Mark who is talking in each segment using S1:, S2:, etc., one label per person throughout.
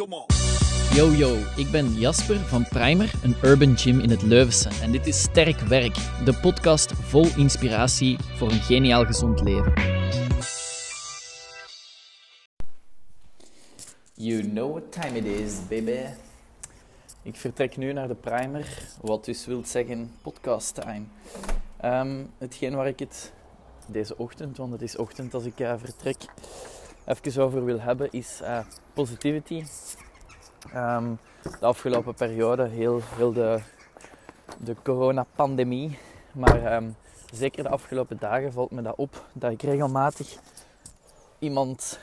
S1: come on.
S2: Yo yo, ik ben Jasper van Primer, een urban gym in het Leuvense. En dit is Sterk Werk, de podcast vol inspiratie voor een geniaal gezond leven. You know what time it is, baby. Ik vertrek nu naar de Primer, wat dus wil zeggen podcast time. Ehm, hetgeen waar ik het deze ochtend, want het is ochtend als ik uh, vertrek, even over wil hebben is uh, positivity. Um, de afgelopen periode, heel, heel de, de coronapandemie, maar um, zeker de afgelopen dagen valt me dat op dat ik regelmatig iemand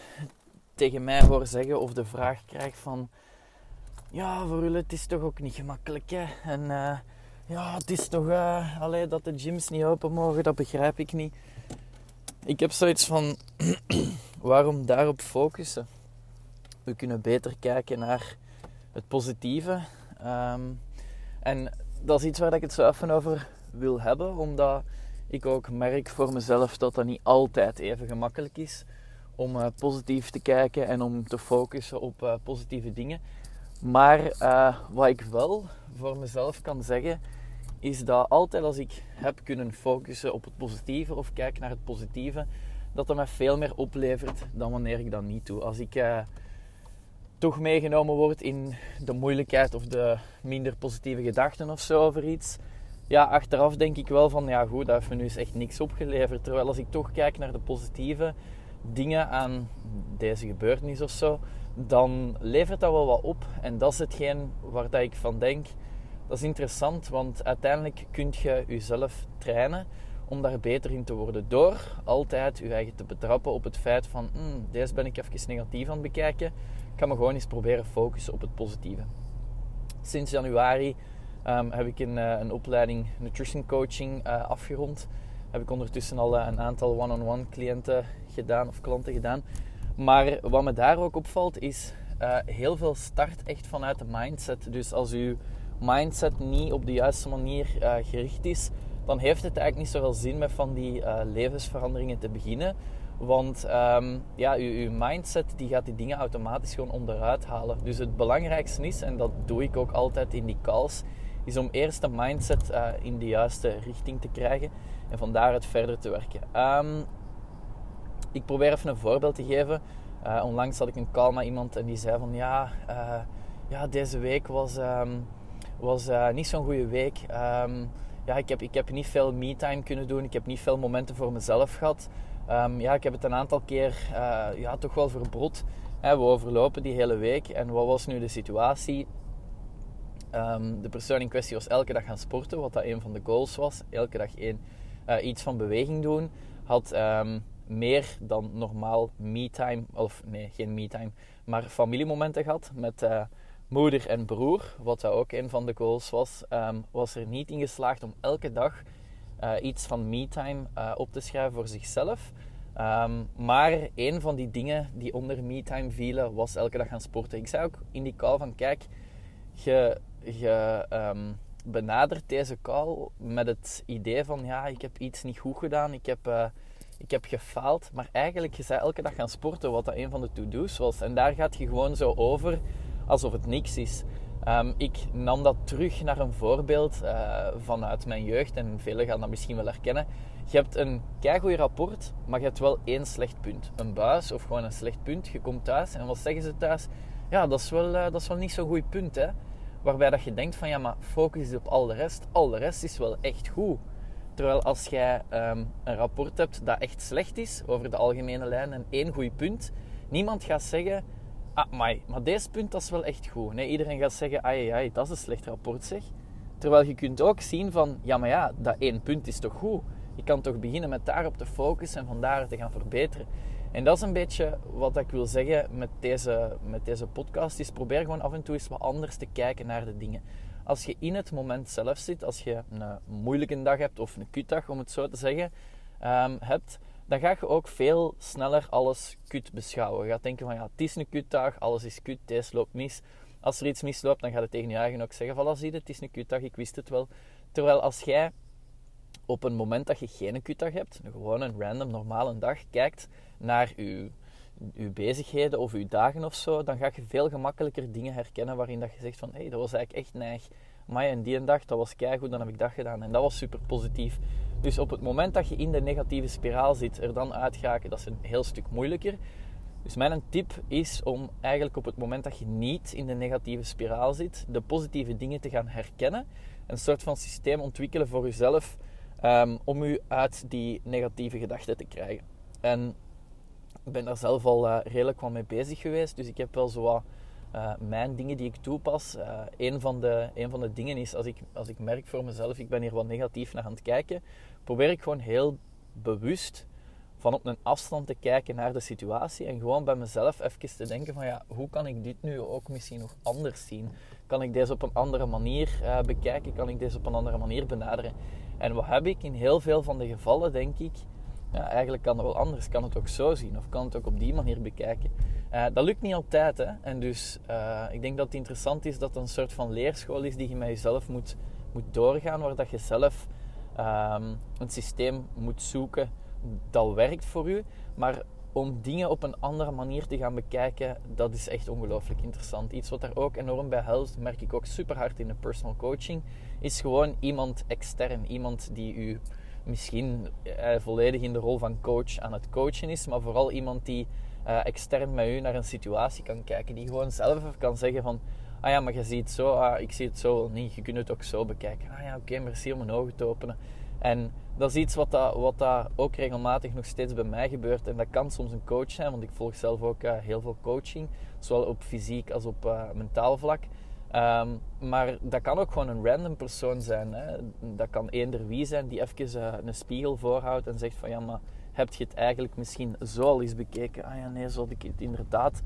S2: tegen mij hoor zeggen of de vraag krijg van ja, voor jullie het is toch ook niet gemakkelijk hè? En uh, ja, het is toch uh, allee, dat de gyms niet open mogen, dat begrijp ik niet. Ik heb zoiets van waarom daarop focussen? We kunnen beter kijken naar het positieve. Um, en dat is iets waar ik het zo even over wil hebben, omdat ik ook merk voor mezelf dat dat niet altijd even gemakkelijk is om uh, positief te kijken en om te focussen op uh, positieve dingen. Maar uh, wat ik wel voor mezelf kan zeggen, is dat altijd als ik heb kunnen focussen op het positieve of kijk naar het positieve, dat dat mij veel meer oplevert dan wanneer ik dat niet doe. Als ik uh, toch meegenomen word in de moeilijkheid of de minder positieve gedachten of zo over iets, ja, achteraf denk ik wel van, ja goed, dat heeft me nu echt niks opgeleverd. Terwijl als ik toch kijk naar de positieve dingen aan deze gebeurtenis of zo, dan levert dat wel wat op. En dat is hetgeen waar dat ik van denk, dat is interessant, want uiteindelijk kun je jezelf trainen om daar beter in te worden. Door altijd je eigen te betrappen op het feit van, mm, deze ben ik even negatief aan het bekijken. Ik ga me gewoon eens proberen focussen op het positieve. Sinds januari um, heb ik een, een opleiding nutrition coaching uh, afgerond. Heb ik ondertussen al een aantal one-on-one -on -one cliënten gedaan of klanten gedaan. Maar wat me daar ook opvalt is heel veel start echt vanuit de mindset. Dus als uw mindset niet op de juiste manier gericht is, dan heeft het eigenlijk niet zoveel zin met van die uh, levensveranderingen te beginnen. Want um, ja, uw, mindset die gaat die dingen automatisch gewoon onderuit halen. Dus het belangrijkste is, en dat doe ik ook altijd in die calls, is om eerst de mindset uh, in de juiste richting te krijgen en van daaruit verder te werken. Um, ik probeer even een voorbeeld te geven. Uh, onlangs had ik een call met iemand en die zei van ja, ja deze week was, um, was niet zo'n goede week ja, ik heb, ik heb niet veel me-time kunnen doen. Ik heb niet veel momenten voor mezelf gehad. Um, ja, ik heb het een aantal keer uh, ja, toch wel verbrod. we overlopen die hele week. En wat was nu de situatie? Um, de persoon in kwestie was elke dag gaan sporten, wat dat een van de goals was. Elke dag één, uh, iets van beweging doen. Had um, meer dan normaal me-time, of nee, geen me-time, maar familiemomenten gehad met... Uh, moeder en broer, wat dat ook een van de goals was, um, was er niet in geslaagd om elke dag uh, iets van me-time uh, op te schrijven voor zichzelf. Um, maar een van die dingen die onder me-time vielen, was elke dag gaan sporten. Ik zei ook in die call van, kijk, je, je um, benadert deze call met het idee van, ja, ik heb iets niet goed gedaan, ik heb... Uh, ik heb gefaald, maar eigenlijk, je zei elke dag gaan sporten, wat dat een van de to-do's was. En daar gaat je gewoon zo over alsof het niks is. Um, ik nam dat terug naar een voorbeeld uh, vanuit mijn jeugd en velen gaan dat misschien wel herkennen. Je hebt een keigoed rapport, maar je hebt wel één slecht punt. Een buis of gewoon een slecht punt. Je komt thuis en wat zeggen ze thuis? Ja, dat is wel, uh, dat is wel niet zo'n goed punt. Hè? Waarbij dat je denkt van ja, maar focus op al de rest. Al de rest is wel echt goed. Terwijl als jij um, een rapport hebt dat echt slecht is over de algemene lijn en één goed punt, niemand gaat zeggen ah, maar, maar deze punt dat is wel echt goed. Nee, iedereen gaat zeggen, ai, ai, dat is een slecht rapport zeg. Terwijl je kunt ook zien van, ja maar ja, dat één punt is toch goed. Je kan toch beginnen met daarop te focussen en van daar te gaan verbeteren. En dat is een beetje wat ik wil zeggen met deze, met deze podcast. Is probeer gewoon af en toe eens wat anders te kijken naar de dingen. Als je in het moment zelf zit, als je een moeilijke dag hebt of een kutdag om het zo te zeggen, um, hebt, dan ga je ook veel sneller alles kut beschouwen. Je gaat denken van ja, het is een kutdag, alles is kut, deze loopt mis. Als er iets misloopt, dan gaat het tegen je eigen ook zeggen van zie je, het is een kutdag, ik wist het wel. Terwijl als jij op een moment dat je geen kutdag hebt, gewoon een random normale dag, kijkt naar je je bezigheden of je dagen of zo, dan ga je veel gemakkelijker dingen herkennen waarin dat je zegt van hé, hey, dat was eigenlijk echt neig. Maar en die dag, dat was keigoed, dan heb ik dat gedaan en dat was super positief. Dus op het moment dat je in de negatieve spiraal zit, er dan uit geraken, dat is een heel stuk moeilijker. Dus mijn tip is om eigenlijk op het moment dat je niet in de negatieve spiraal zit, de positieve dingen te gaan herkennen. Een soort van systeem ontwikkelen voor jezelf um, om je uit die negatieve gedachten te krijgen. En ik ben daar zelf al uh, redelijk wat mee bezig geweest, dus ik heb wel zo wat uh, mijn dingen die ik toepas. Uh, een, van de, een van de dingen is, als ik, als ik merk voor mezelf, ik ben hier wat negatief naar aan het kijken, probeer ik gewoon heel bewust van op een afstand te kijken naar de situatie en gewoon bij mezelf even te denken van ja, hoe kan ik dit nu ook misschien nog anders zien? Kan ik deze op een andere manier uh, bekijken? Kan ik deze op een andere manier benaderen? En wat heb ik in heel veel van de gevallen, denk ik, ja, eigenlijk kan het wel anders. Kan het ook zo zien of kan het ook op die manier bekijken. Uh, dat lukt niet altijd. Hè? En dus uh, ik denk dat het interessant is dat het een soort van leerschool is die je met jezelf moet, moet doorgaan, waar dat je zelf um, een systeem moet zoeken dat werkt voor u. Maar om dingen op een andere manier te gaan bekijken, dat is echt ongelooflijk interessant. Iets wat daar ook enorm bij helpt, merk ik ook super hard in de personal coaching, is gewoon iemand extern. Iemand die u misschien eh, volledig in de rol van coach aan het coachen is, maar vooral iemand die uh, extern met u naar een situatie kan kijken. Die gewoon zelf kan zeggen van, ah ja, maar je ziet het zo, ah, ik zie het zo niet, je kunt het ook zo bekijken. Ah ja, oké, okay, merci om mijn ogen te openen. En dat is iets wat, dat, wat ook regelmatig nog steeds bij mij gebeurt. En dat kan soms een coach zijn, want ik volg zelf ook uh, heel veel coaching. Zowel op fysiek als op mentaal vlak. Um, maar dat kan ook gewoon een random persoon zijn. Hè. Dat kan eender wie zijn die even uh, een spiegel voorhoudt en zegt van ja, maar heb je het eigenlijk misschien zo al eens bekeken? Ah ja, nee, zo had ik het inderdaad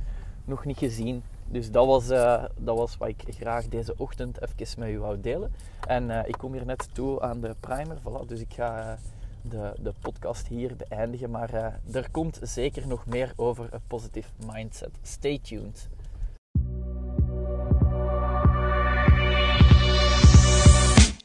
S2: nog niet gezien. Dus dat was, uh, dat was wat ik graag deze ochtend even met u wou delen. En uh, ik kom hier net toe aan de primer, voilà, dus ik ga de, de podcast hier beëindigen. Maar er komt zeker nog meer over een positive mindset. Stay tuned.